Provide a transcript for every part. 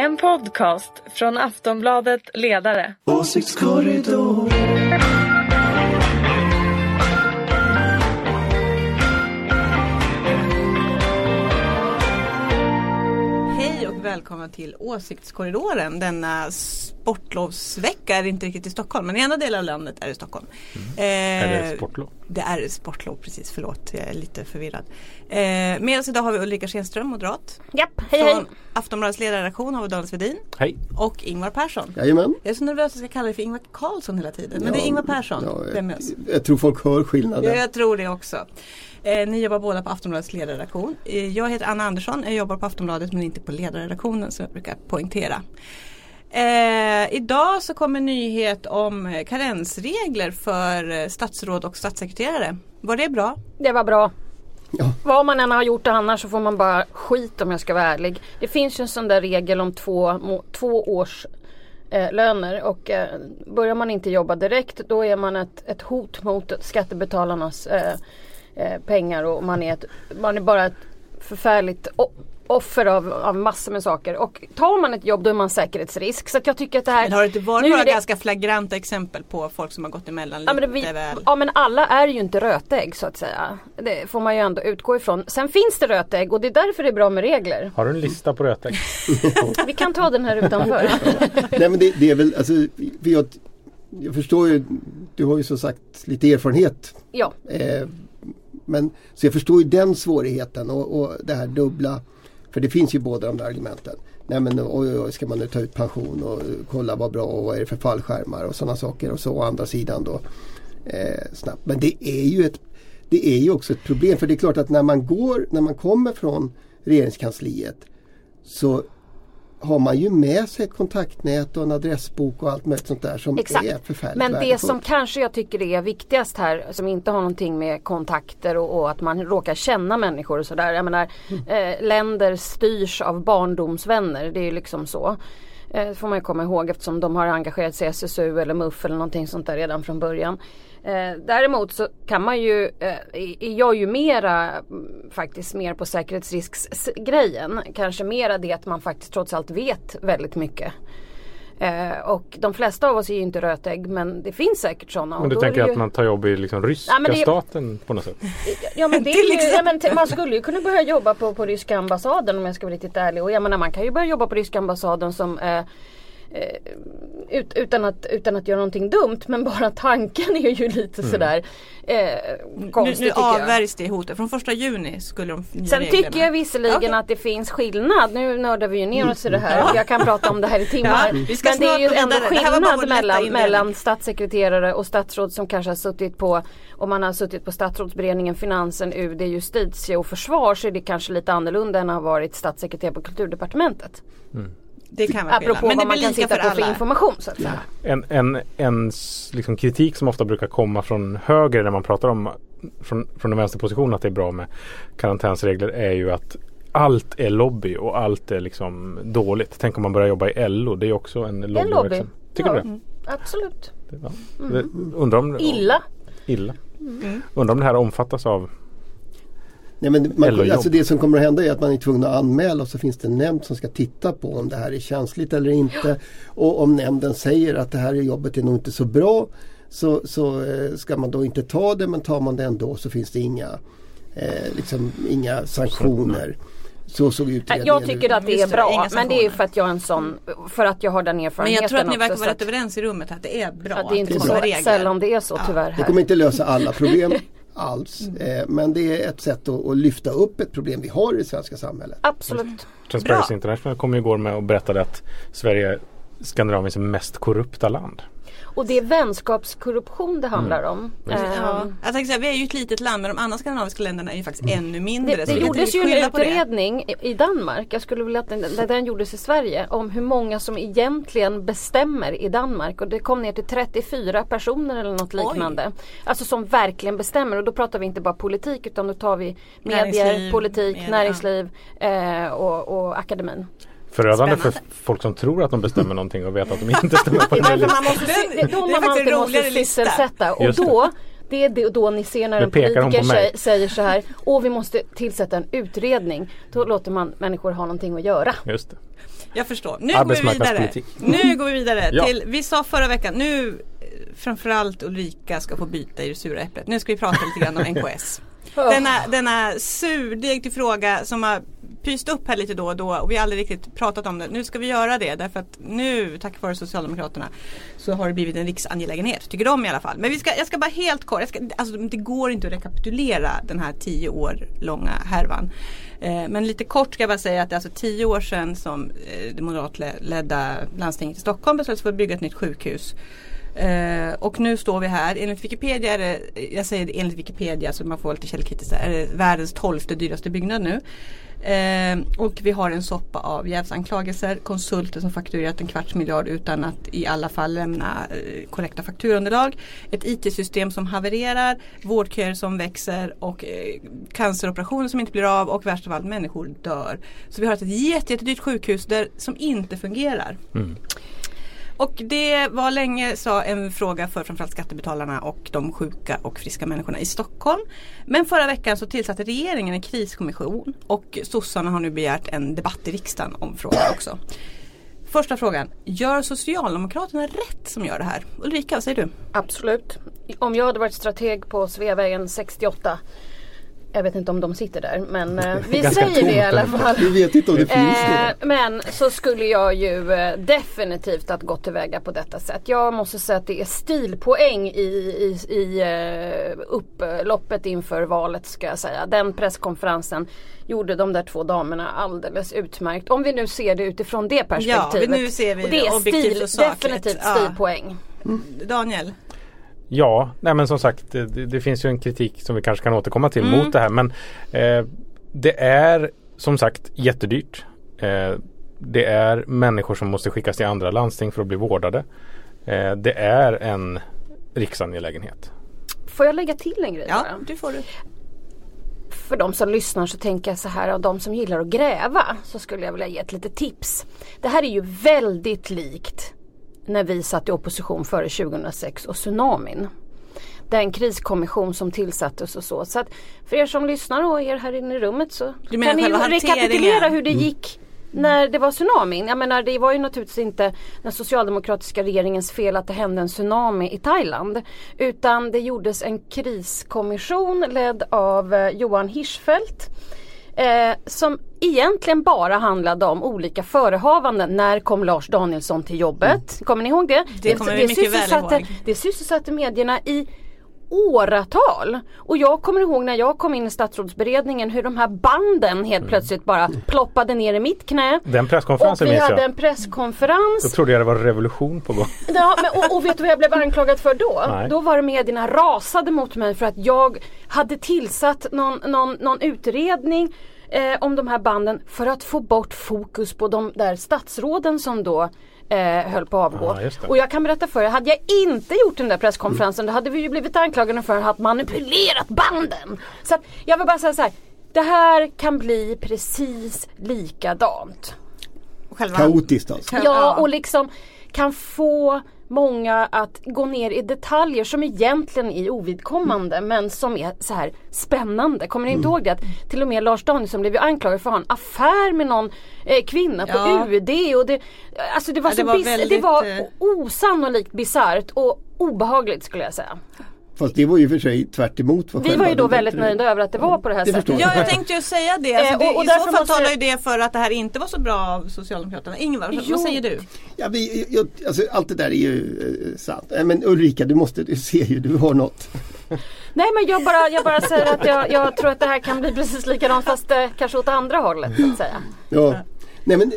En podcast från Aftonbladet Ledare. Åsiktskorridor. Välkomna till Åsiktskorridoren denna sportlovsvecka. Är inte riktigt i Stockholm men i andra delar av landet är det Stockholm. Eh, Är det sportlov? Det är sportlov precis, förlåt jag är lite förvirrad. Eh, med oss idag har vi Ulrika Schenström, moderat. Japp, hej hej. Från Aftonbladets ledarredaktion har vi Daniel Svedin Hej. och Ingvar Persson. Jajamän. Jag är så nervös att jag ska kalla dig för Ingvar Carlsson hela tiden. Men det är Ingvar Persson. Ja, jag, jag tror folk hör skillnaden. Ja, jag tror det också. Eh, ni jobbar båda på Aftonbladets ledarredaktion. Eh, jag heter Anna Andersson, jag jobbar på Aftonbladet men inte på ledarredaktionen som jag brukar poängtera. Eh, idag så kommer nyhet om karensregler för eh, statsråd och statssekreterare. Var det bra? Det var bra. Ja. Vad man än har gjort annars så får man bara skit om jag ska vara ärlig. Det finns ju en sån där regel om två, två års eh, löner och eh, börjar man inte jobba direkt då är man ett, ett hot mot skattebetalarnas eh, eh, pengar och man är, ett, man är bara ett förfärligt offer av, av massor med saker. Och tar man ett jobb då är man säkerhetsrisk. Så att jag tycker att det här... Men har det inte varit några det- ganska flagranta exempel på folk som har gått emellan Ja lite men, vi, väl? ja men alla är ju inte rötägg så att säga. Det får man ju ändå utgå ifrån. Sen finns det rötägg och det är därför det är bra med regler. Har du en lista på rötägg? Vi kan ta den här utanför. Nej men det, det är väl, alltså, för jag, jag förstår ju, du har ju som sagt lite erfarenhet. ja. Eh, men, så jag förstår ju den svårigheten och, och det här dubbla. För det finns ju båda de där argumenten. Nej men oj, oj, oj, ska man nu ta ut pension och eh, kolla vad bra och vad är det för fallskärmar och sådana saker. Och så å andra sidan då eh, snabbt. Men det är ju ett det är ju också ett problem för det är klart att när man går, när man kommer från regeringskansliet så har man ju med sig ett kontaktnät och en adressbok och allt möjligt sånt där som Exakt. är förfärligt Men det värdefullt. som kanske jag tycker är viktigast här som inte har någonting med kontakter och, och att man råkar känna människor och sådär. Jag menar eh, länder styrs av barndomsvänner. Det är ju liksom så. Eh, Det får man ju komma ihåg eftersom de har engagerat sig i SSU eller MUF eller någonting sånt där redan från början. Eh, däremot så kan man ju, eh, är jag ju mera mm, faktiskt mer på säkerhetsrisksgrejen. Kanske mera det att man faktiskt trots allt vet väldigt mycket. Eh, och de flesta av oss är ju inte rötägg men det finns säkert sådana. Men du tänker ju- att man tar jobb i liksom ryska Ja, det- staten på något sätt? Ja men det är ju, ja, exempel. men man skulle ju kunna börja jobba på, på ryska ambassaden om jag ska vara riktigt ärlig. Och jag menar man kan ju börja jobba på ryska ambassaden som eh, ut, utan, att, utan att göra någonting dumt men bara tanken är ju lite sådär eh, konstig nu nu tycker jag. avvärjs det hotet. Från första juni skulle de nya Sen reglerna. tycker jag visserligen Okej. att det finns skillnad. Nu nördar vi ju ner oss i det här. Jag kan prata om det här i timmar. Ja, vi ska Men det är ju ändå skillnad mellan, mellan statssekreterare och statsråd som kanske har suttit på om man har suttit på statsrådsberedningen, finansen, UD, justitie och försvar så är det kanske lite annorlunda än att ha varit statssekreterare på kulturdepartementet. Det kan vara Apropå skillnad. Men det vad man blir kan sitta för på för information så att säga. En, en, en liksom kritik som ofta brukar komma från höger när man pratar om från, från en vänsterposition att det är bra med karantänsregler är ju att allt är lobby och allt är liksom dåligt. Tänk om man börjar jobba i LO. Det är också en Det är en lobby. Tycker ja, du det? Absolut. det? Ja. det? Undrar om, Illa. Illa. Mm. Undrar om det här omfattas av Nej, men man, alltså det som kommer att hända är att man är tvungen att anmäla och så finns det en nämnd som ska titta på om det här är känsligt eller inte. Och om nämnden säger att det här jobbet är nog inte så bra så, så eh, ska man då inte ta det men tar man det ändå så finns det inga, eh, liksom, inga sanktioner. Så såg utredningen Jag tycker att det är det, bra men det är för att jag är en sån, för att jag har den Men erfarenheten jag tror att ni verkar så vara rätt överens i rummet att det är bra Ja, det är inte att det så är regler. sällan det är så Ja. tyvärr. Det Här. kommer inte lösa alla problem alls. Eh, men det är ett sätt att, att lyfta upp ett problem vi har i det svenska samhället. Absolut. Transparency Bra. International kom igår med och berättade att Sverige är Skandinaviens mest korrupta land. Och det är vänskapskorruption det handlar om. Ja. Ehm, Jag tänkte säga, vi är ju ett litet land men de andra skandinaviska länderna är ju faktiskt ännu mindre. Det, det gjordes ju en det. utredning i- Danmark, jag skulle vilja att den, den gjordes i Sverige, om hur många som egentligen bestämmer i Danmark. Och det kom ner till 34 personer eller något liknande. Alltså som verkligen bestämmer och då pratar vi inte bara politik utan då tar vi medier, Näringsliv, politik, media. näringsliv eh, och, och akademin. Förödande för Spännande. folk som tror att de bestämmer någonting och vet att de inte stämmer på därför viset. man måste, då det är man faktiskt en alltid måste roligare lista. sysselsätta och då Det är då ni ser när en politiker säger, så här, åh vi måste tillsätta en utredning. Då låter man människor ha någonting att göra. Just det. Jag förstår. Nu går vi vidare. Nu går vi vidare Ja. till, vi sa förra veckan, nu eh, framförallt Ulrika ska få byta i det sura äpplet. Nu ska vi prata lite grann om NKS. Denna, denna surdeg till fråga som har pyst upp här lite då och då och vi har aldrig riktigt pratat om det. Nu ska vi göra det därför att nu, tack vare Socialdemokraterna, så har det blivit en riksangelägenhet. Tycker de i alla fall. Men vi ska, jag ska bara helt kort, jag ska, alltså, det går inte att rekapitulera den här tio år långa härvan. Eh, men lite kort ska jag bara säga att det är alltså tio år sedan som eh, det moderatledda landstinget i Stockholm beslöt sig för att bygga ett nytt sjukhus. Eh, och nu står vi här, enligt Wikipedia är det, jag säger det enligt Wikipedia så man får vara lite källkritisk, är det världens tolfte dyraste byggnad nu. Eh, och vi har en soppa av jävsanklagelser, konsulter som fakturerat en kvarts miljard utan att i alla fall lämna eh, korrekta fakturunderlag. Ett IT-system som havererar, vårdköer som växer och eh, canceroperationer som inte blir av och värst av allt människor dör. Så vi har ett jätte, jättedyrt sjukhus där, som inte fungerar. Mm. Och det var länge så en fråga för framförallt skattebetalarna och de sjuka och friska människorna i Stockholm. Men förra veckan så tillsatte regeringen en kriskommission och sossarna har nu begärt en debatt i riksdagen om frågan också. Första frågan, gör Socialdemokraterna rätt som gör det här? Ulrika, vad säger du? Absolut. Om jag hade varit strateg på Sveavägen 68 jag vet inte om de sitter där men eh, vi säger det i alla fall. Vi vet inte om det finns Eh, men så skulle jag ju eh, definitivt att gå tillväga på detta sätt. Jag måste säga att det är stilpoäng i, i, i eh, upploppet inför valet ska jag säga. Den presskonferensen gjorde de där två damerna alldeles utmärkt. Om vi nu ser det utifrån det perspektivet. nu ser vi och det är stil, och definitivt Ja. stilpoäng. Daniel? Ja, nej men som sagt det, det det finns ju en kritik som vi kanske kan återkomma till mot det här men eh, det är som sagt jättedyrt. Eh, det är människor som måste skickas till andra landsting för att bli vårdade. Eh, det är en riksangelägenhet. Får jag lägga till en grej Ja, bara? du får det. för de som lyssnar så tänker jag så här, av de som gillar att gräva så skulle jag vilja ge ett litet tips. Det här är ju väldigt likt när vi satt i opposition före 2006 och tsunamin. Den kriskommission som tillsattes och så. Så att för er som lyssnar och er här inne i rummet så kan ni ju rekapitulera hur det gick när det var tsunamin. Jag menar det var ju naturligtvis inte den socialdemokratiska regeringens fel att det hände en tsunami i Thailand. Utan det gjordes en kriskommission ledd av eh, Johan Hirschfeldt. Eh, som egentligen bara handlade om olika förehavanden. När kom Lars Danielsson till jobbet? Kommer ni ihåg det? Det kommer vi mycket väl ihåg. Det sysselsatte medierna i åratal. Och jag kommer ihåg när jag kom in i statsrådsberedningen hur de här banden helt plötsligt bara ploppade ner i mitt knä. Den Och presskonferensen vi minns hade jag. en presskonferens. Då trodde jag det var revolution på gång. Ja, men, och, och vet du vad jag blev anklagad för då? Nej. Då var det medierna rasade mot mig för att jag hade tillsatt någon, någon, någon utredning eh, om de här banden för att få bort fokus på de där statsråden som då eh, höll på att avgå. Ja, och jag kan berätta för er, hade jag inte gjort den där presskonferensen då hade vi ju blivit anklagade för att ha manipulerat banden. Så att jag vill bara säga så här. Det här kan bli precis likadant. Själva Kaotiskt alltså. Ja, och liksom kan få många att gå ner i detaljer som egentligen är ovidkommande men som är så här spännande. Kommer ni inte ihåg det? Att till och med Lars Danielsson blev ju anklagad för att ha en affär med någon eh, kvinna på Ja. UD. Och det, alltså det var, Ja, så det var bis- det väldigt, var eh, osannolikt bisarrt och obehagligt skulle jag säga. Fast det var ju för sig tvärt emot vad Vi var ju då väldigt nöjda över att det var på det här Det sättet. Ja, jag tänkte ju säga det. Alltså, Eh, det och- och I så fall måste- talar ju det för att det här inte var så bra av Socialdemokraterna. Ingvar, vad- Jo. vad säger du? Ja, vi, jag, alltså, allt det där är ju eh, sant. Eh, Men Ulrika, du måste, du ser ju, du har något. Nej men jag bara, jag bara säger att jag, jag tror att det här kan bli precis likadant fast eh, kanske åt andra hållet så att säga. Ja. Nej men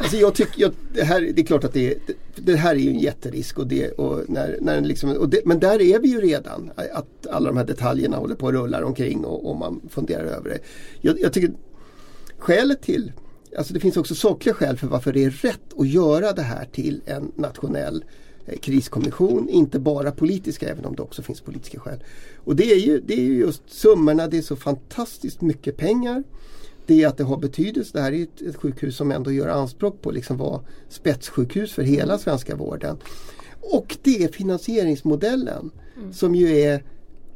alltså jag tycker, jag, det, här, det är klart att det, det, det här är ju en jätterisk och det, och när, när liksom, och det, men där är vi ju redan. Att alla de här detaljerna håller på att rulla omkring och, och man funderar över det. Jag, jag tycker skälet till, alltså det finns också sakliga skäl för varför det är rätt att göra det här till en nationell eh, kriskommission, inte bara politiska även om det också finns politiska skäl. Och det är ju, det är ju just summorna, det är så fantastiskt mycket pengar det att det har betydelse. Det här är ett, ett sjukhus som ändå gör anspråk på att liksom vara spetssjukhus för hela svenska vården. Och det är finansieringsmodellen som ju är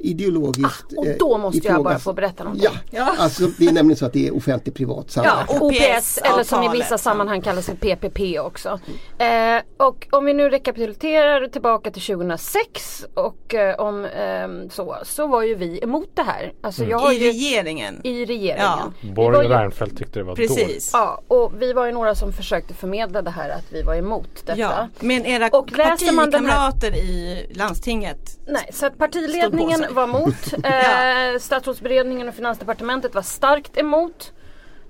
ideologiskt Och eh, då måste jag bara ifrågas- få berätta någonting. Ja, Ja. alltså det är nämligen så att det är offentlig privat Ja, samverkan. OPS eller som i vissa sammanhang kallas för PPP också. Eh, och om vi nu rekapitulerar tillbaka till 2006 och eh, om ehm, så, så var ju vi emot det här. Alltså jag har I ju regeringen. i regeringen. Ja. Vi Borg och Reinfeldt tyckte det var dåligt. Precis. Ja, och vi var ju några som försökte förmedla det här att vi var emot detta. Ja, men era Och den här- partikamrater i landstinget Nej, så att partiledningen. Var emot. Eh, Statsrådsberedningen och Finansdepartementet var starkt emot.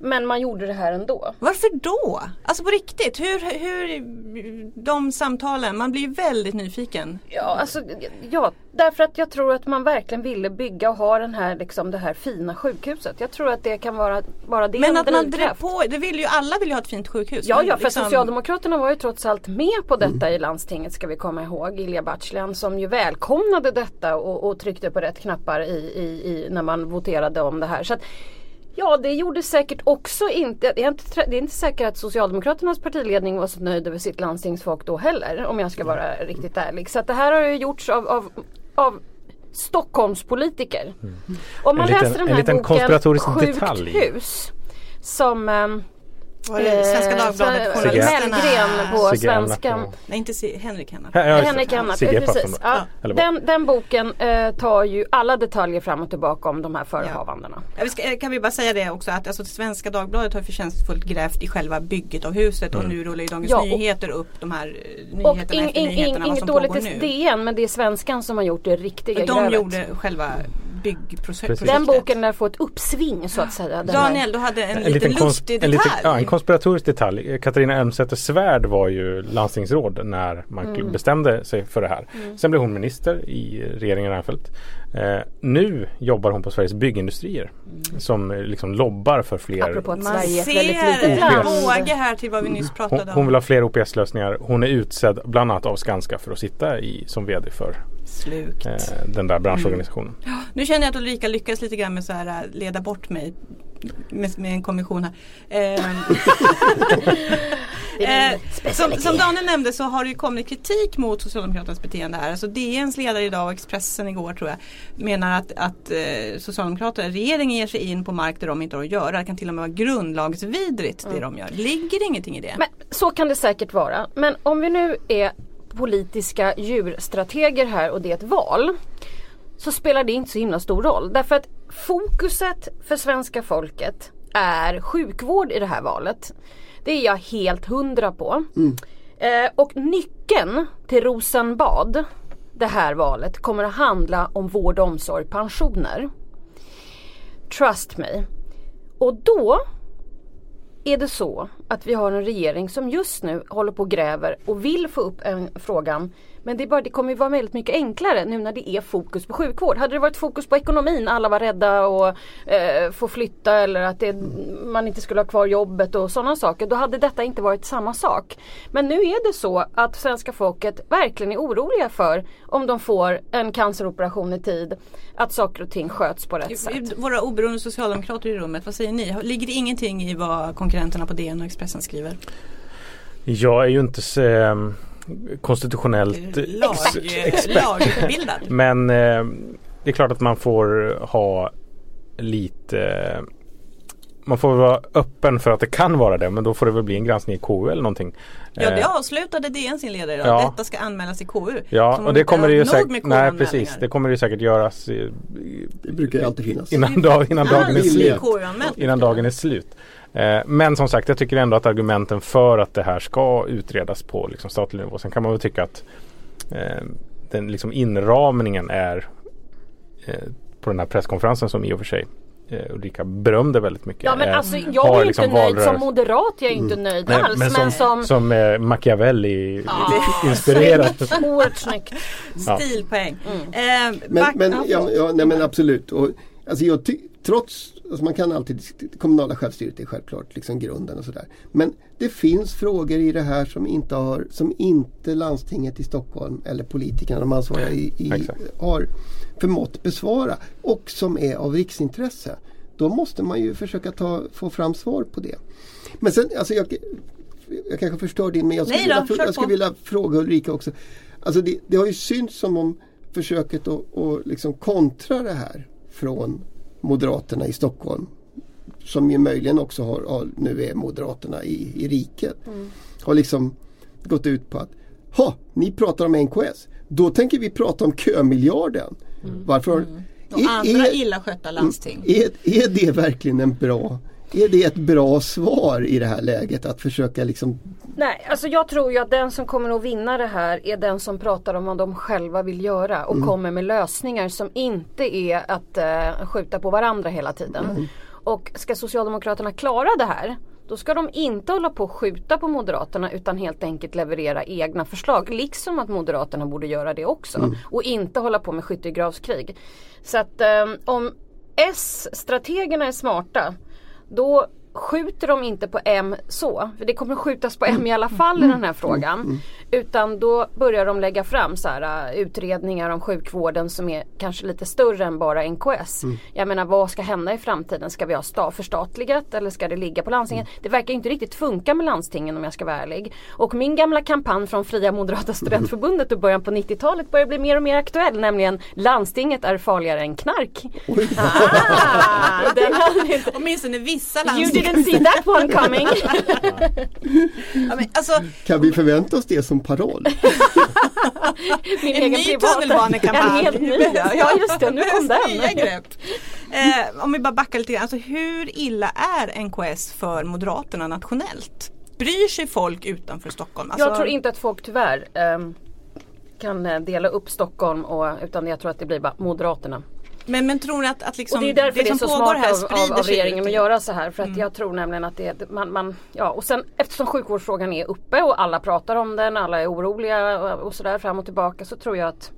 Men man gjorde det här ändå. Varför då? Alltså på riktigt, hur, hur de samtalen, man blir ju väldigt nyfiken. Ja, alltså, ja, därför att jag tror att man verkligen ville bygga och ha den här, liksom, det här fina sjukhuset. Jag tror att det kan vara bara det Men en att man drev på, det vill ju alla vill ju ha ett fint sjukhus. Ja, ja, för liksom- Socialdemokraterna var ju trots allt med på detta i landstinget ska vi komma ihåg. Ilja Batljan som ju välkomnade detta och, och tryckte på rätt knappar i, i, i, när man voterade om det här. Så att, Ja det gjorde säkert också inte, det är inte, det är inte säkert att Socialdemokraternas partiledning var så nöjd över sitt landstingsfolk då heller om jag ska vara riktigt ärlig. Så det här har ju gjorts av, av, av Stockholmspolitiker. Om man En liten- läser den en här liten boken Sjukt detalj. hus som ehm, Var det Svenska Eh, Dagbladet, så- journalisterna? Mellgren på Sigge svenskan. Och- Nej inte Henrik. Ja, det. Henrik om precis. Ja, den, den boken eh, tar ju alla detaljer fram och tillbaka om de här förehavandena. Ja, vi ska, kan vi bara säga det också att alltså, Svenska Dagbladet har förtjänstfullt grävt i själva bygget av huset och nu rullar ju Dagens Ja, och- Nyheter upp de här eh, Och nyheterna in, efter in, nyheterna in, vad inget dåligt nu. DN men det är svenskan som har gjort det riktiga De grävet. gjorde själva byggprojektet. Precis. Den boken lär få ett uppsving så att säga. Daniel, du hade en, En kons- lustig en, detalj. liten, ja, en konspiratorisk detalj. Katarina Elmsäter-Svärd var ju landstingsråd när man Mm. bestämde sig för det här. Sen blev hon minister i regeringen Reinfeldt. Eh, nu jobbar hon på Sveriges Byggindustrier som eh, liksom lobbar för fler Apropå att Man Sverige är ett ser väldigt litet en land. båge här till vad vi nyss pratade hon, om. hon vill ha fler OPS-lösningar. Hon är utsedd bland annat av Skanska för att sitta i, som VD för Slukt. eh, den där branschorganisationen. Nu känner jag att Ulrika lyckas lite grann med här äh, leda bort mig med, med en kommission här. Ehm, Eh, som, som Daniel nämnde så har det ju kommit kritik mot Socialdemokraternas beteende här. Alltså DNs ledare idag och Expressen igår tror jag menar att, att eh, Socialdemokraterna, regeringen ger sig in på mark där de inte har att göra. Det kan till och med vara grundlagsvidrigt det de gör. Ligger det ingenting i det? Men så kan det säkert vara. Men om vi nu är politiska djurstrateger här och det är ett val. Så spelar det inte så himla stor roll. Därför att fokuset för svenska folket är sjukvård i det här valet. Det är jag helt hundra på. Eh, och nyckeln till Rosenbad det här valet kommer att handla om vård, omsorg, pensioner. Trust me. Och då är det så att vi har en regering som just nu håller på och gräver och vill få upp en frågan. Men det, bara, det kommer ju vara väldigt mycket enklare nu när det är fokus på sjukvård. Hade det varit fokus på ekonomin, alla var rädda och eh, få flytta eller att det, man inte skulle ha kvar jobbet och sådana saker. Då hade detta inte varit samma sak. Men nu är det så att svenska folket verkligen är oroliga för om de får en canceroperation i tid. Att saker och ting sköts på rätt sätt. Våra oberoende socialdemokrater i rummet, vad säger ni? Ligger det ingenting i vad konkurrenterna på DN och Expressen skriver? Jag är ju inte så, eh, konstitutionellt Lag, ex- expert. lagutbildad. Men eh, det är klart att man får ha lite man får vara öppen för att det kan vara det men då får det väl bli en granskning i KU eller någonting. Ja det Eh, avslutade DN sin ledare idag. Ja. Detta ska anmälas i KU. Ja Som och det kommer det ju nog säkert med Nej precis Det kommer det ju säkert göras i, i, Det brukar ju alltid finnas. innan, dag, innan dagen är slut. Innan dagen är slut. Eh, men som sagt jag tycker ändå att argumenten för att det här ska utredas på liksom, statlig nivå. Sen kan man väl tycka att eh, den liksom inramningen är eh, på den här presskonferensen som i och för sig eh, Ulrika berömde väldigt mycket. Ja men eh, alltså jag är liksom inte nöjd som valrörelse- moderat. Jag är inte nöjd Nej, alls. men som, som som eh, Machiavelli Ja, inspirerat. Oerhört snyggt. Stilpoäng. Mm. Eh, Men, men, ja, ja, ja, nej, men absolut. Och, alltså jag ty- trots, alltså man kan alltid, det kommunala självstyret är självklart liksom grunden och sådär. Men det finns frågor i det här som inte, har, som inte landstinget i Stockholm eller politikerna, de ansvariga i, i, har förmått besvara och som är av riksintresse. Då måste man ju försöka ta, få fram svar på det. Men sen, alltså jag, jag kanske förstör din men jag skulle, då, vilja, jag skulle vilja fråga Ulrika också. Alltså det, det har ju synts som om försöket att, att liksom kontra det här från Moderaterna i Stockholm som ju möjligen också har, har nu är Moderaterna i, i riket. Har liksom gått ut på att ha, ni pratar om NKS. Då tänker vi prata om kömiljarden. Varför? Och Är- andra är- illa skötta landsting. är, är det verkligen en bra är det ett bra svar i det här läget att försöka liksom Nej, alltså jag tror ju att den som kommer att vinna det här är den som pratar om vad de själva vill göra och kommer med lösningar som inte är att eh, skjuta på varandra hela tiden. Och ska Socialdemokraterna klara det här då ska de inte hålla på och skjuta på Moderaterna utan helt enkelt leverera egna förslag. Liksom att Moderaterna borde göra det också. Och inte hålla på med skyttegravskrig. Så att eh, om S-strategerna är smarta då skjuter de inte på M så, för det kommer skjutas på M i alla fall i den här frågan. Utan då börjar de lägga fram så här, uh, utredningar om sjukvården som är kanske lite större än bara NKS. Jag menar vad ska hända i framtiden? Ska vi ha sta- förstatligat eller ska det ligga på landstingen? Det verkar inte riktigt funka med landstingen om jag ska vara ärlig. Och min gamla kampanj från Fria Moderata Studentförbundet i början på 90-talet börjar bli mer och mer aktuell. Nämligen landstinget är farligare än knark. Ah, den hade inte Åtminstone vissa landsting. Didn't see that one coming. Ja, men, alltså, kan vi förvänta oss det som paroll? Min en egen ny tunnelbanekampanj. En helt ny ja. Just det, nu kom den. grepp. Eh, om vi bara backar lite grann. Alltså, hur illa är NKS för Moderaterna nationellt? Bryr sig folk utanför Stockholm? Alltså, Jag tror inte att folk tyvärr ehm, kan eh, dela upp Stockholm och, utan jag tror att det blir bara Moderaterna. Men, men tror ni att, att liksom, och det är därför det, är som så pågår här av, sprider av, av sig regeringen att göra så här. För att jag tror nämligen att det, man, man, ja och sen eftersom sjukvårdsfrågan är uppe och alla pratar om den, alla är oroliga och, och sådär fram och tillbaka så tror jag att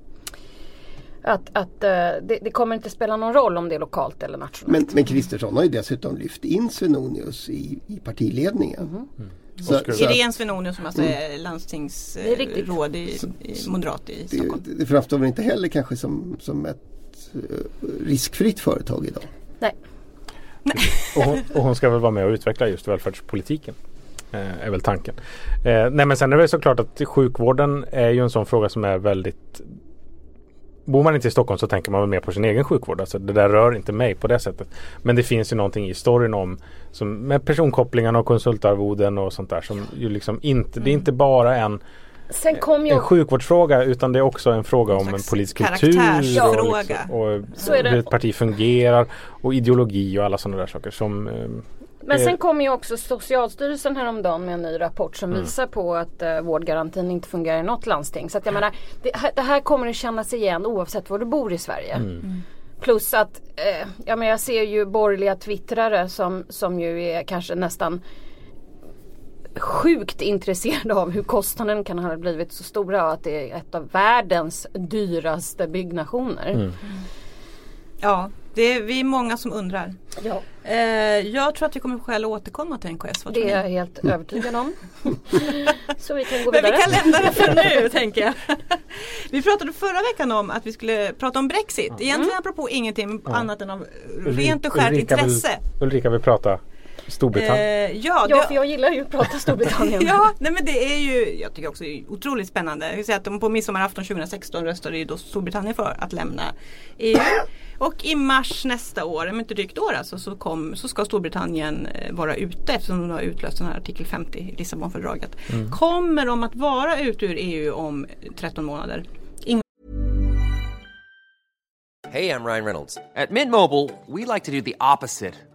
att, att eh, det, det kommer inte spela någon roll om det är lokalt eller nationellt. Men, men Kristersson har ju dessutom lyft in Svenonius i, i partiledningen. Och skulle- så Irene Svenonius som alltså är landstingsråd Det är riktigt. i, i Moderat i Stockholm. det, det framstår väl inte heller kanske som, som ett riskfritt företag idag. Nej. Och hon, och hon ska väl vara med och utveckla just välfärdspolitiken. Eh, är väl tanken. Eh, nej men sen är det såklart att sjukvården är ju en sån fråga som är väldigt Bor man inte i Stockholm så tänker man väl mer på sin egen sjukvård. Alltså det där rör inte mig på det sättet. Men det finns ju någonting i storyn om som, med personkopplingarna och konsultarvoden och sånt där som ju liksom inte, det är inte bara en, Sen kom ju en sjukvårdsfråga utan det är också en fråga om en politisk kultur och, liksom, och Så är det. hur ett parti fungerar och ideologi och alla sådana där saker som eh, Men sen kom ju också Socialstyrelsen häromdagen med en ny rapport som visar på att eh, vårdgarantin inte fungerar i något landsting. Så att jag menar, det, här- det här kommer att kännas igen oavsett var du bor i Sverige. Plus att eh, ja, men jag ser ju borgerliga twittrare som, som ju är kanske nästan sjukt intresserade av hur kostnaden kan ha blivit så stora och att det är ett av världens dyraste byggnationer. Ja, det är, vi är många som undrar. Ja. Eh, jag tror att vi kommer skäl att återkomma till NKS. Vad Det är jag helt övertygad om. så vi kan gå Men vi vidare. kan lämna det för nu tänker jag. Vi pratade förra veckan om att vi skulle prata om Brexit. Egentligen apropå ingenting annat än av rent och skärt Ulrika intresse. Vill, Ulrika vill prata Storbritannien. Eh, ja, Ja, det- för jag gillar ju att prata Storbritannien. Ja, nej men det är ju, jag tycker också det är otroligt spännande. Jag vill säga att de på midsommarafton 2016 röstade ju då Storbritannien för att lämna EU. Och i mars nästa år, om inte drygt år alltså, så, kom, så ska Storbritannien eh, vara ute eftersom de har utlöst den här artikel 50 i Lissabonfördraget. Kommer de att vara ute ur EU om 13 månader? Hey, I'm Ryan Reynolds. At Mint Mobile, we like to do the opposite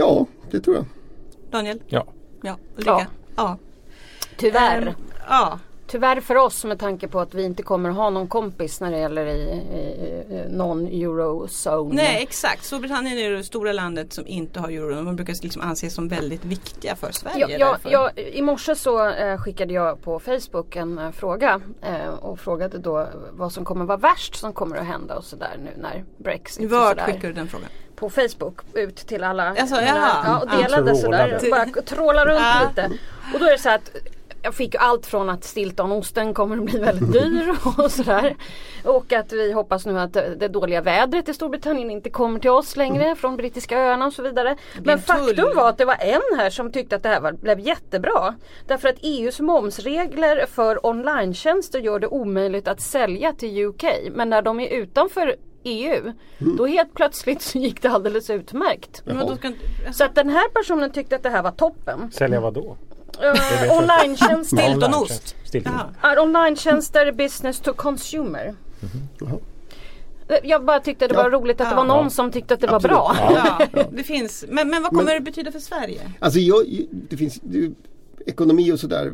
Ja, det tror jag. Daniel? Ja. Ja, Ulrika? Ja. Tyvärr. Ehm, ja. Tyvärr för oss med tanke på att vi inte kommer ha någon kompis när det gäller i, i, i non-eurozone. Nej exakt, Storbritannien är det stora landet som inte har euro. De brukar liksom anses som väldigt viktiga för Sverige. Ja, ja, ja, I morse så eh, skickade jag på Facebook en eh, fråga eh, och frågade då vad som kommer vara värst som kommer att hända och sådär nu när Brexit och Vart skickar du den frågan? På Facebook ut till alla. Alltså, jaha. ja, och Ja. delade sådär. Trålade. Bara tråla runt Ja. lite. Och då är det så att jag fick ju allt från att Stiltonosten kommer att bli väldigt dyr och sådär. Och att vi hoppas nu att det dåliga vädret i Storbritannien inte kommer till oss längre från brittiska öarna och så vidare. Men faktum var att det var en här som tyckte att det här var, blev jättebra. Därför att EUs momsregler för online-tjänster gör det omöjligt att sälja till UK. Men när de är utanför EU, då helt plötsligt så gick det alldeles utmärkt. Men inte- Så att den här personen tyckte att det här var toppen. Sälja vad då? Uh, online-tjänster. Stiltonost. Online-tjänster business to consumer. Jaha. Jag bara tyckte det var Ja. roligt att det Ja. var någon som tyckte att det var Absolut. bra. Ja, det finns. Men, men vad kommer det betyda för Sverige? Alltså jag, det finns, det, ekonomi och sådär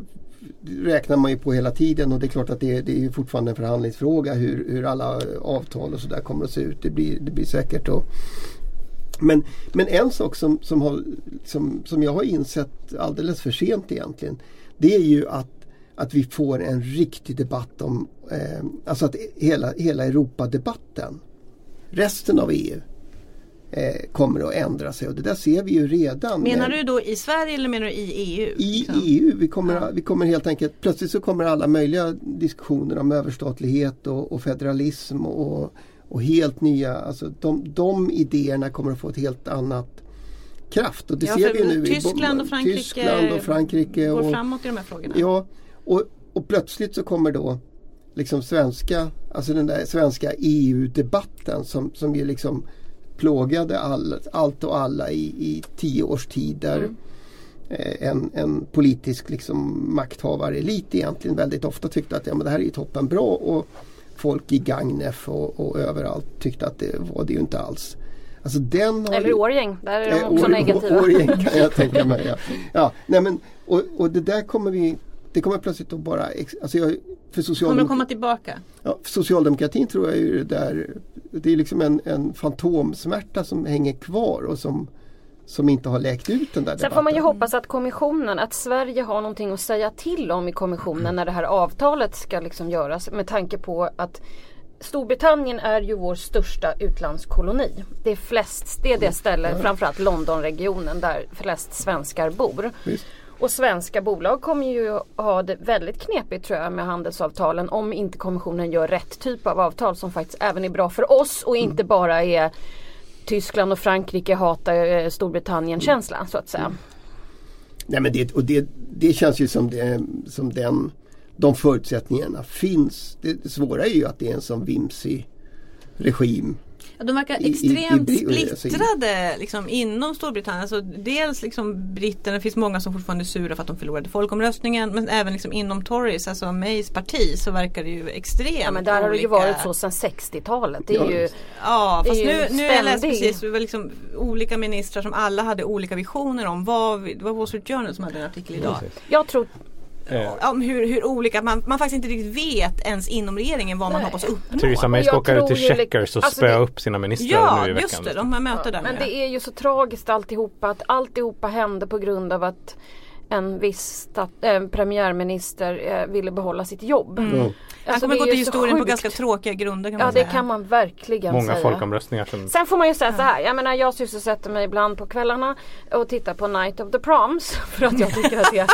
räknar man ju på hela tiden och det är klart att det, det är fortfarande en förhandlingsfråga hur, hur alla avtal och sådär kommer att se ut. Det blir, det blir säkert och, men, men en sak som, som, har, som, som jag har insett alldeles för sent egentligen det är ju att, att vi får en riktig debatt om eh, alltså att hela, hela Europadebatten resten av EU eh, kommer att ändra sig och det där ser vi ju redan. Menar du då i Sverige eller menar du i EU? i liksom? EU. Vi kommer, vi kommer helt enkelt, plötsligt så kommer alla möjliga diskussioner om överstatlighet och, och federalism och, och helt nya, alltså de, de idéerna kommer att få ett helt annat kraft. Och det Ja, ser vi nu i Tyskland och Frankrike Tyskland och Frankrike. Går Och, framåt i de här frågorna? ja, och, och plötsligt så kommer då liksom svenska, alltså den där svenska EU-debatten som, som ju liksom plågade all, allt och alla i, i tio års tid där Mm. eh, en, en politisk liksom makthavare-elit egentligen väldigt ofta tyckte att ja, men det här är ju toppen bra och folk i Gagnef och, och överallt tyckte att det var det ju inte alls. Alltså den har Eller Årgäng, där är de Eh, också negativa. Årgäng kan jag tänka mig. Ja. Ja, nej men, och, och det där kommer vi det kommer plötsligt att bara, alltså jag, för, Kommer socialdemok- komma tillbaka? ja, för socialdemokratin tror jag ju det där, det är liksom en, en fantomsmärta som hänger kvar och som, som inte har läkt ut den där Sen får man ju debatten. hoppas att kommissionen, att Sverige har någonting att säga till om i kommissionen när det här avtalet ska liksom göras med tanke på att Storbritannien är ju vår största utlandskoloni. Det är flest, det är det ställe, framförallt Londonregionen där flest svenskar bor. Visst. Och svenska bolag kommer ju ha det väldigt knepigt tror jag med handelsavtalen om inte kommissionen gör rätt typ av avtal som faktiskt även är bra för oss och inte bara är Tyskland och Frankrike hatar eh, Storbritannien känsla så att säga. Nej men det, och det, det känns ju som, det, som den, de förutsättningarna finns. Det, det svåra är ju att det är en sån vimsig regim. Ja, de verkar I- i- extremt i- i- splittrade liksom, inom Storbritannien. Alltså, dels liksom britterna, det finns många som fortfarande är sura för att de förlorade folkomröstningen. Men även liksom inom Tories, alltså Mays parti, så verkar det ju extremt Ja men där har det ju olika. varit så sedan 60-talet. Det är Ja, ju. Ja fast ju nu, nu jag läst ständig- precis, det var liksom olika ministrar som alla hade olika visioner om vad, det var Wall Street Journal som hade en artikel idag. Jag tror Eh, Om hur, hur olika, man, man faktiskt inte riktigt vet ens inom regeringen vad man hoppas uppnå. Theresa May ska jag åka ut till Checkers och alltså spöa det- upp sina ministrar Ja, nu i veckan. just det, de har möte där Men det är ju så tragiskt alltihopa att alltihopa hände på grund av att en viss stat, äh, premiärminister äh, ville behålla sitt jobb. Han Alltså, kommer det gå är till historien på ganska tråkiga grunder kan man Ja det säga. kan man verkligen Många säga. folkomröstningar som Sen får man ju säga så här, jag menar jag sysselsätter mig ibland på kvällarna och tittar på Night of the Proms för att jag tycker att jag,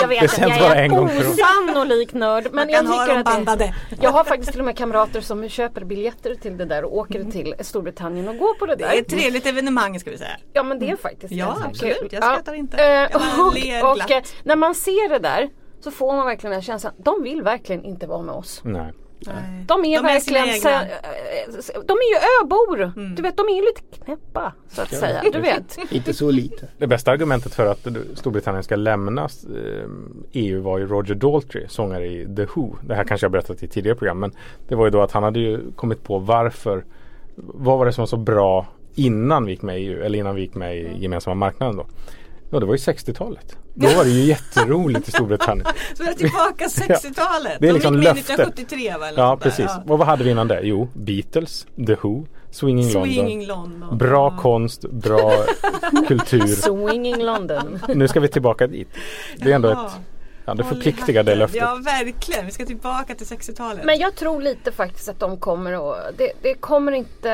jag vet Det att jag är en osannolik nörd. Men jag tycker att det, bandade. jag har faktiskt till och med kamrater som köper biljetter till det där och åker till Storbritannien och går på det Det där. är ett trevligt evenemang ska vi säga. Ja men det är faktiskt Ja, ganska absolut. kul. Jag skrattar inte. Eh, Jag och ler och glatt. eh, när man ser det där så får man verkligen den känslan, de vill verkligen inte vara med oss. Nej. De är De är verkligen, egna. så, eh, de är ju öbor. Du vet, de är ju lite knäppa så att säga. Du vet. Inte så lite. Det bästa argumentet för att Storbritannien ska lämna eh, EU var ju Roger Daltrey, sångare i The Who. Det här kanske jag berättat i tidigare program men det var ju då att han hade ju kommit på varför Vad var det som var så bra innan vi gick med i EU eller innan vi gick med i gemensamma marknaden då? Ja det var ju 60-talet. Då var det ju jätteroligt i Storbritannien. Så det är tillbaka 60-talet. Det är liksom De gick med löfte. 1973 va? Ja precis. Ja. Och vad hade vi innan det? Jo, Beatles, The Who, Swinging, Swinging London. London. Bra Ja. konst, bra kultur. Swinging London. Nu ska vi tillbaka dit. Det är ändå ett, ja det förpliktigar det löftet. Ja verkligen, vi ska tillbaka till 60-talet. Men jag tror lite faktiskt att de kommer att, det, det kommer inte,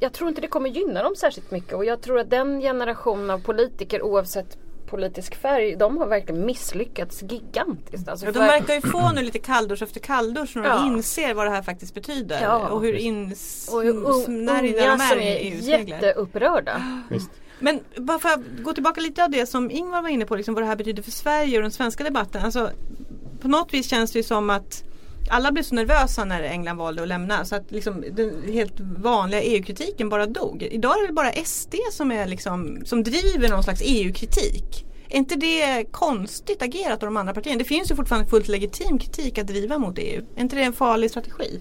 jag tror inte det kommer gynna dem särskilt mycket och jag tror att den generationen av politiker oavsett politisk färg, de har verkligen misslyckats gigantiskt. Alltså Ja, de för- verkar ju få nu lite kalldusch efter kalldusch när de Ja. inser vad det här faktiskt betyder. Ja. och hur ins... och hur un- när det där unga de som är i är EUs regler. jätteupprörda. Visst. Men bara för att gå tillbaka lite av det som Ingvar var inne på, liksom vad det här betyder för Sverige och den svenska debatten. Alltså, på något vis känns det ju som att alla blev så nervösa när England valde att lämna så att liksom den helt vanliga EU-kritiken bara dog. Idag är det bara SD som, är liksom, som driver någon slags EU-kritik. Är inte det konstigt agerat av de andra partierna? Det finns ju fortfarande fullt legitim kritik att driva mot EU. Är inte det en farlig strategi?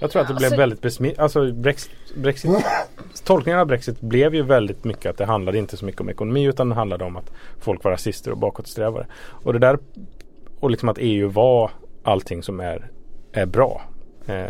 Jag tror att det blev Alltså- väldigt besmitt. Alltså Brexit, Brexit, tolkningen av Brexit blev ju väldigt mycket att det handlade inte så mycket om ekonomi utan det handlade om att folk var rasister och bakåtsträvare. Och det där och liksom att EU var allting som är, är bra. Eh,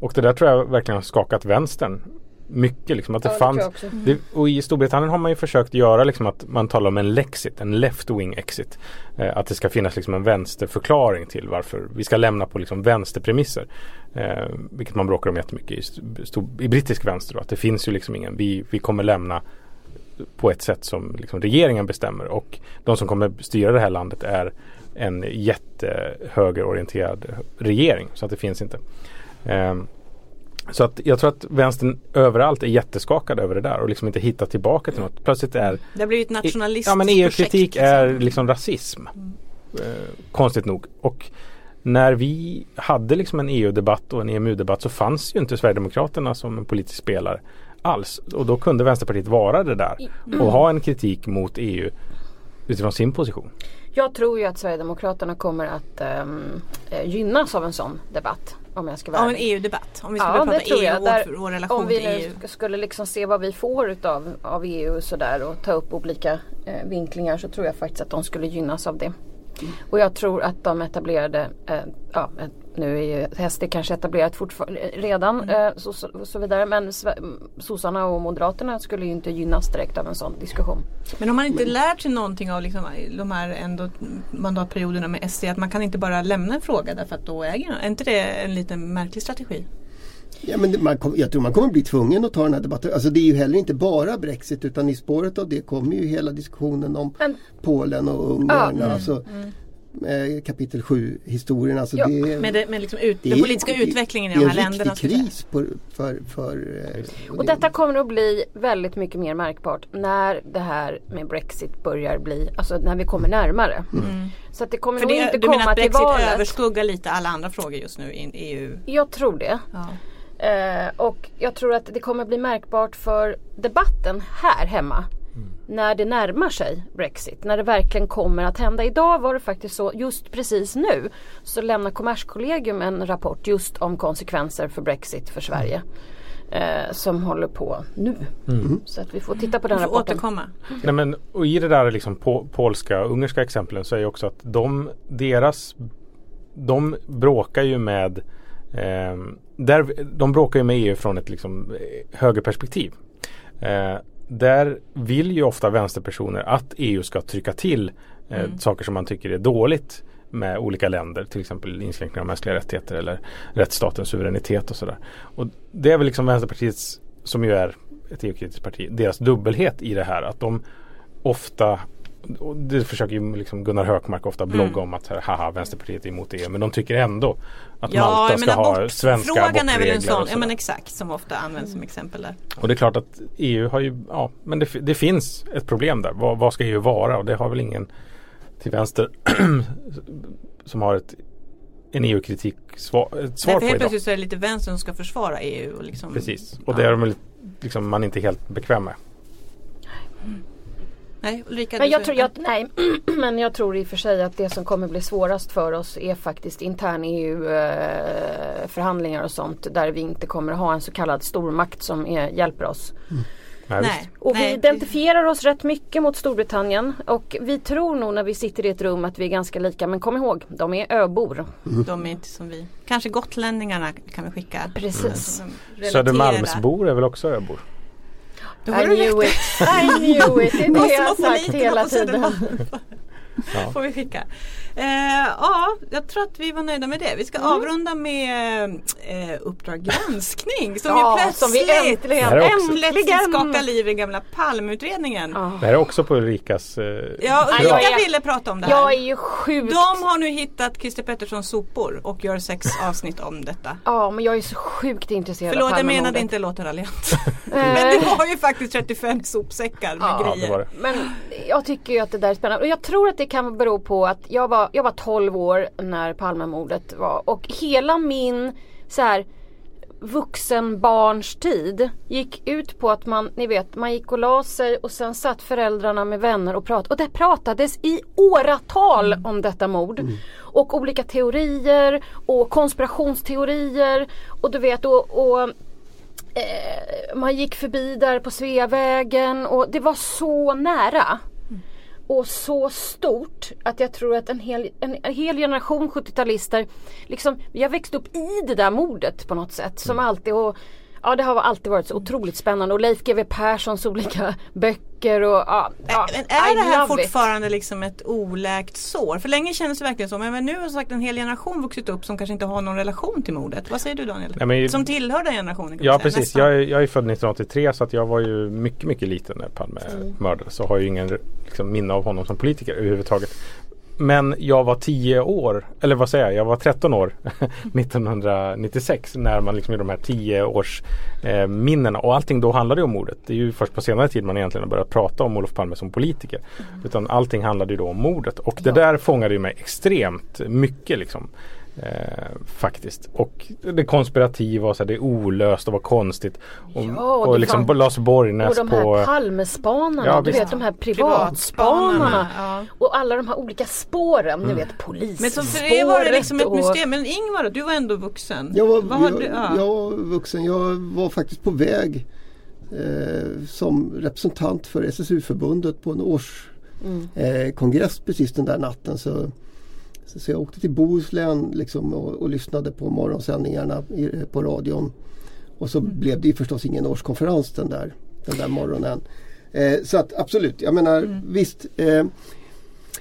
och det där tror jag verkligen har skakat vänstern mycket. Liksom, att det Ja, fanns, det, och i Storbritannien har man ju försökt göra liksom att man talar om en lexit, en left-wing exit. Eh, att det ska finnas liksom en vänsterförklaring till varför vi ska lämna på liksom vänsterpremisser. Eh, vilket man bråkar om jättemycket i, st- i brittisk vänster. Då, att det finns ju liksom ingen, vi, vi kommer lämna på ett sätt som liksom regeringen bestämmer och de som kommer styra det här landet är en jättehögerorienterad regering. Så att det finns inte. Ehm, så att jag tror att vänstern överallt är jätteskakad över det där och liksom inte hittar tillbaka till något. Plötsligt är Det har blivit nationalistiskt Ja men EU-kritik projekt, är liksom. liksom rasism. Eh, konstigt nog. Och när vi hade liksom en EU-debatt och en EMU-debatt så fanns ju inte Sverigedemokraterna som en politisk spelare alls. Och då kunde Vänsterpartiet vara det där och ha en kritik mot EU utifrån sin position. Jag tror ju att Sverigedemokraterna kommer att eh, gynnas av en sån debatt. Om jag ska vara Av en. EU-debatt. Om vi ska Ja, prata tror EU jag. och Där- vår, vår relation Om vi till EU. nu skulle liksom se vad vi får utav, av EU och sådär och ta upp olika eh, vinklingar så tror jag faktiskt att de skulle gynnas av det. Och jag tror att de etablerade, eh, ja eh, nu är ju SD kanske etablerat fortfarande redan Mm. eh, så, så, så vidare men sossarna och moderaterna skulle ju inte gynnas direkt av en sån diskussion. Men har man inte lärt sig någonting av liksom de här ändå mandatperioderna med SD att man kan inte bara lämna en fråga därför att då äger. Är inte det en liten märklig strategi? Ja, men det- man kom, jag tror man kommer bli tvungen att ta den här debatten. Alltså det är ju heller inte bara Brexit utan i spåret av det kommer ju hela diskussionen om Men- Polen och Ungern. Ja, mm, alltså, eh, kapitel 7 historien. Alltså Ja, det, Med, det, med liksom ut, det den är- politiska det- utvecklingen i det de är här en länderna. riktig så att säga. kris på, för, för eh, Och detta kommer att bli väldigt mycket mer märkbart när det här med Brexit börjar bli, alltså när vi kommer närmare. Så att det kommer För nog det, inte du menar komma att Brexit överskuggar lite alla andra frågor just nu i EU? Jag tror det. Ja. Eh, och jag tror att det kommer bli märkbart för debatten här hemma. När det närmar sig Brexit. När det verkligen kommer att hända. Idag var det faktiskt så, just precis nu så lämnar Kommerskollegium en rapport just om konsekvenser för Brexit för Sverige. Eh, som håller på nu. Så att vi får titta på den Vi får rapporten. återkomma. Nej, men, och i det där liksom po polska ungerska exemplen så är ju också att de, deras, de bråkar ju med ehm, där, de bråkar ju med EU från ett liksom, eh, högerperspektiv. Eh, där vill ju ofta vänsterpersoner att EU ska trycka till eh, saker som man tycker är dåligt med olika länder, till exempel inskränkningar av mänskliga rättigheter eller rättsstatens suveränitet och sådär. Och det är väl liksom Vänsterpartiets, som ju är ett EU-kritiskt parti, deras dubbelhet i det här att de ofta och det försöker ju liksom Gunnar Hökmark ofta blogga om att här, haha Vänsterpartiet är emot EU men de tycker ändå att Malta ska ha svenska frågan är väl en abortregler sån, ja men exakt, som ofta används som exempel där. Och det är klart att EU har ju, ja men det, det finns ett problem där. Vad, vad ska EU vara? Och det har väl ingen till vänster som har ett, en EU-kritik svar, ett svar Därför på helt plötsligt så är det lite vänstern som ska försvara EU. Och liksom, Precis. Och ja. det är de liksom, man inte helt bekväm med. Nej, Ulrika, Men jag, tror, jag, nej, men jag tror i och för sig att det som kommer bli svårast för oss är faktiskt intern EU-förhandlingar och sånt där vi inte kommer ha en så kallad stormakt som är, hjälper oss. Nej, visst. Nej. Och vi Nej, identifierar oss rätt mycket mot Storbritannien och vi tror nog när vi sitter i ett rum att vi är ganska lika men kom ihåg, de är öbor. De är inte som vi. Kanske gotlänningarna kan vi skicka. Precis. Som relaterar. Södermalmsbor är väl också öbor? Då I knew it, I knew it, det är det jag har sagt hela tiden. Ja. Får vi skicka. Eh, ja, jag tror att vi var nöjda med det. Vi ska avrunda med eh, Uppdrag granskning som Ja, plötsligt, som vi äntligen, Det skakar liv i gamla Palmeutredningen. Ja. Det här är också på Ulrikas eh, Ulrika Ja, jag är- ville prata om det här. Jag är ju sjukt De har nu hittat Christer Petterssons sopor och gör sex avsnitt om detta. Ja men jag är så sjukt intresserad Förlåt av jag menade inte låta raljant. Eh, Men det var ju faktiskt 35 sopsäckar med Ja, Ja, det grejer. var det. Men jag tycker ju att det där är spännande och jag tror att det kan bero på att jag var, jag var 12 år när Palmemordet var och hela min så här vuxenbarns tid gick ut på att man, ni vet, man gick och la sig och sen satt föräldrarna med vänner och pratade. Och det pratades i åratal om detta mord. Och olika teorier och konspirationsteorier och du vet och, och eh, man gick förbi där på Sveavägen och det var så nära. Och så stort att jag tror att en hel, en, en hel generation 70-talister liksom, vi har växt upp i det där mordet på något sätt som alltid och Ja det har alltid varit så otroligt spännande och Leif GW Perssons olika böcker och ja, ja Men är I det här love it. fortfarande liksom ett oläkt sår? För länge kändes det verkligen så. Men, nu har sagt en hel generation vuxit upp som kanske inte har någon relation till mordet. Vad säger du Daniel? Nej, men- som tillhör den generationen? Ja säga, precis, jag är, jag är född 1983 så att jag var ju mycket mycket liten när Palme mördades. Så har ju ingen liksom, minne av honom som politiker överhuvudtaget. Men jag var 10 år, eller vad säger jag, jag var 13 år 1996 när man liksom gjorde de här 10 års eh, minnena och allting då handlade om mordet. Det är ju först på senare tid man egentligen har börjat prata om Olof Palme som politiker. Utan allting handlade ju då om mordet och det där fångade ju mig extremt mycket liksom. Eh, faktiskt. Och det konspirativa och så här, det är olöst och vad konstigt. Och, Ja, och det liksom var- Lars Och Borgnäs de här på Palmespanarna, Ja, du visst. vet de här Privatspanarna, ja. Och alla de här olika spåren, ni vet polisspåret. Men så för er var det liksom ett och- mysterium. Men Ingvar du var ändå vuxen. Jag var, Vad har jag, du, ja. jag var vuxen. Jag var faktiskt på väg eh, som representant för SSU-förbundet på en årskongress eh, kongress precis den där natten. Så, så, jag åkte till Bohuslän liksom, och, och lyssnade på morgonsändningarna i, på radion. Och så blev det ju förstås ingen årskonferens den där, den där morgonen. Eh, så att absolut, jag menar visst. Eh,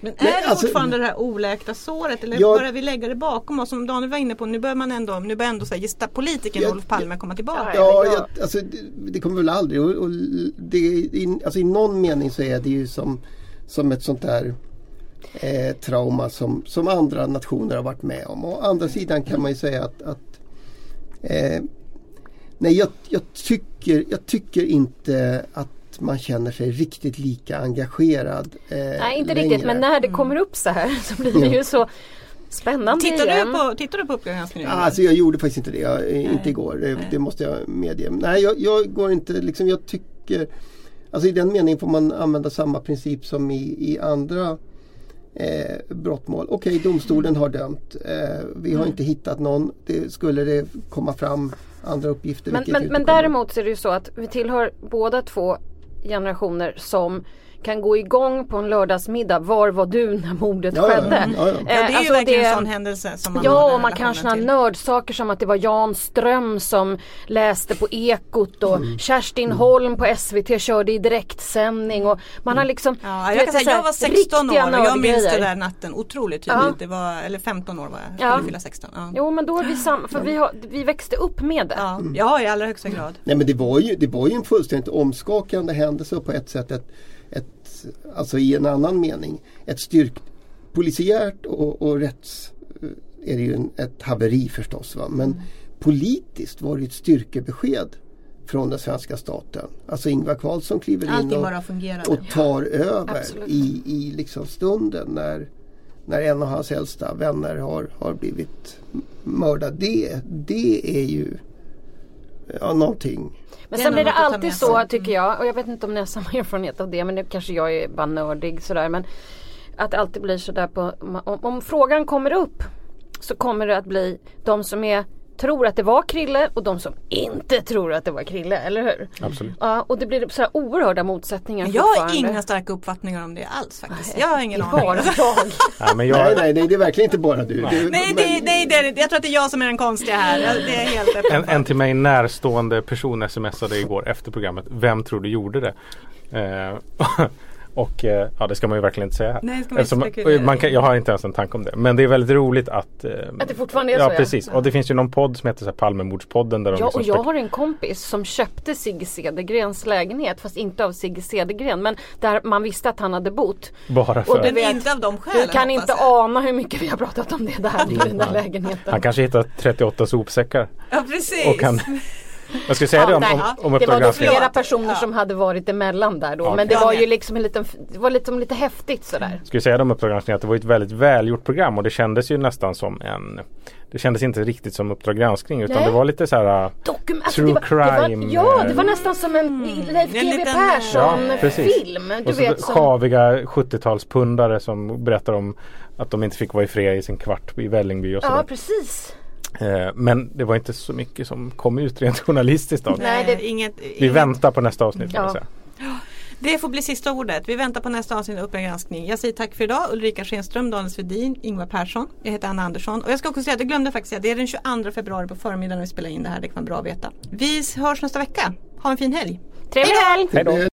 Men är det alltså- fortfarande det här oläkta såret eller Jag- börjar vi lägga det bakom oss? Som Daniel var inne på, nu börjar man ändå, nu börjar ändå så här, gesta politikern Jag- Olof Palme komma tillbaka. Ja, Ja. jag, alltså, det, det kommer väl aldrig. Och, och det, i, alltså, I någon mening så är det ju som, som ett sånt där eh, trauma som, som andra nationer har varit med om. Å andra sidan kan man ju säga att, att eh, Nej, jag, jag, tycker, jag tycker inte att man känner sig riktigt lika engagerad. Eh, Nej inte längre. riktigt men när det kommer upp så här så blir det ju så spännande Tittar igen. du på, tittar du på? Ja, Alltså jag gjorde faktiskt inte det, jag, eh, inte igår. Det, det måste jag medge. Nej, jag, jag går inte, liksom jag tycker Alltså i den meningen får man använda samma princip som i, i andra eh, brottmål. Okej, domstolen har dömt. Eh, vi Mm. har inte hittat någon. Det, skulle det komma fram andra uppgifter. Men, men, men däremot så är det ju så att vi tillhör båda två generationer som kan gå igång på en lördagsmiddag. Var var du när mordet Ja, ja, skedde? ja, ja. Ja, det är ju alltså verkligen det- en sån händelse som man Ja, och man har till. nördsaker som att det var Jan Ström som läste på Ekot och Mm. Kerstin Holm på SVT körde i direktsändning och man har liksom Ja, jag, vet, kan säga, jag var 16 år och jag minns det där natten otroligt tydligt. Ja. Det var, eller 15 år var jag, jag Ja. skulle fylla 16. Ja. Jo men då är vi samma, för vi, har, vi växte upp med det. Ja. ja, i allra högsta grad. Nej men det var ju, det var ju en fullständigt omskakande händelse på ett sätt ett, ett alltså i en annan mening, ett styrk polisiärt och, och rätts är det ju en, ett haveri förstås. Va? Men politiskt var det ett styrkebesked från den svenska staten. Alltså Ingvar Carlsson kliver in Allting och, bara fungerade. och tar över Absolut. i, i liksom stunden när, när en av hans äldsta vänner har, har blivit mördad. Det, det är ju ja, någonting Men sen blir det alltid så tycker jag. Och jag vet inte om ni har samma erfarenhet av det men nu kanske jag är bara nördig sådär. Men att det alltid blir sådär på om, om frågan kommer upp så kommer det att bli de som är tror att det var Krille och de som inte tror att det var Krille, eller hur? Absolut. Ja, och det blir så här oerhörda motsättningar Jag har inga starka uppfattningar om det alls faktiskt. Jag har ingen är bara aning. jag. Ja, men Nej, jag, nej, nej, det är verkligen inte bara du. du Nej, det, nej det, är- jag tror att det är jag som är den konstiga här. Det är helt öppet. en, en till mig närstående person smsade igår efter programmet. Vem tror du gjorde det? Och eh, ja, det ska man ju verkligen inte säga här. Nej, ska man inte Eftersom- man kan, jag har inte ens en tanke om det. Men det är väldigt roligt att... eh, Att det fortfarande är ja, så, ja. precis. Och det finns ju någon podd som heter så här Palmemordspodden. Där de Ja, liksom och jag har en kompis som köpte Sigge Cedergrens lägenhet fast inte av Sigge Cedergren men där man visste att han hade bott. Bara för och du vet- inte av de skälen Du kan inte jag. ana hur mycket vi har pratat om det där i den där lägenheten. Han kanske hittat 38 sopsäckar. Ja precis. Och kan, jag skulle säga det om, om, om Det var flera personer som hade varit emellan där då. Men det var Jag ju liksom en liten, det var liksom lite häftigt sådär. skulle säga det om Uppdrag att det var ett väldigt välgjort program och det kändes ju nästan som en Det kändes inte riktigt som Uppdrag granskning utan Nej. det var lite så här Dokum, alltså True det var, det crime, var, Ja, eh. det var nästan som en Leif en GW liten- Persson Ja. Du och så vet som, sjaviga 70-talspundare som berättar om att de inte fick vara i fred i sin kvart i Vällingby och så. Ja, precis. Eh, Men det var inte så mycket som kom ut rent journalistiskt av. Nej, det- inget, Vi inget, väntar på nästa avsnitt. Ja. Det får bli sista ordet. Vi väntar på nästa avsnitt av Uppdrag granskning. Jag säger tack för idag. Ulrika Schenström, Daniel Svedin, Ingvar Persson. Jag heter Anna Andersson. Och jag ska också säga, det glömde jag faktiskt säga, det är den 22 februari på förmiddagen vi spelar in det här. Det kan vara bra att veta. Vi hörs nästa vecka. Ha en fin helg. Trevlig helg! Hej då!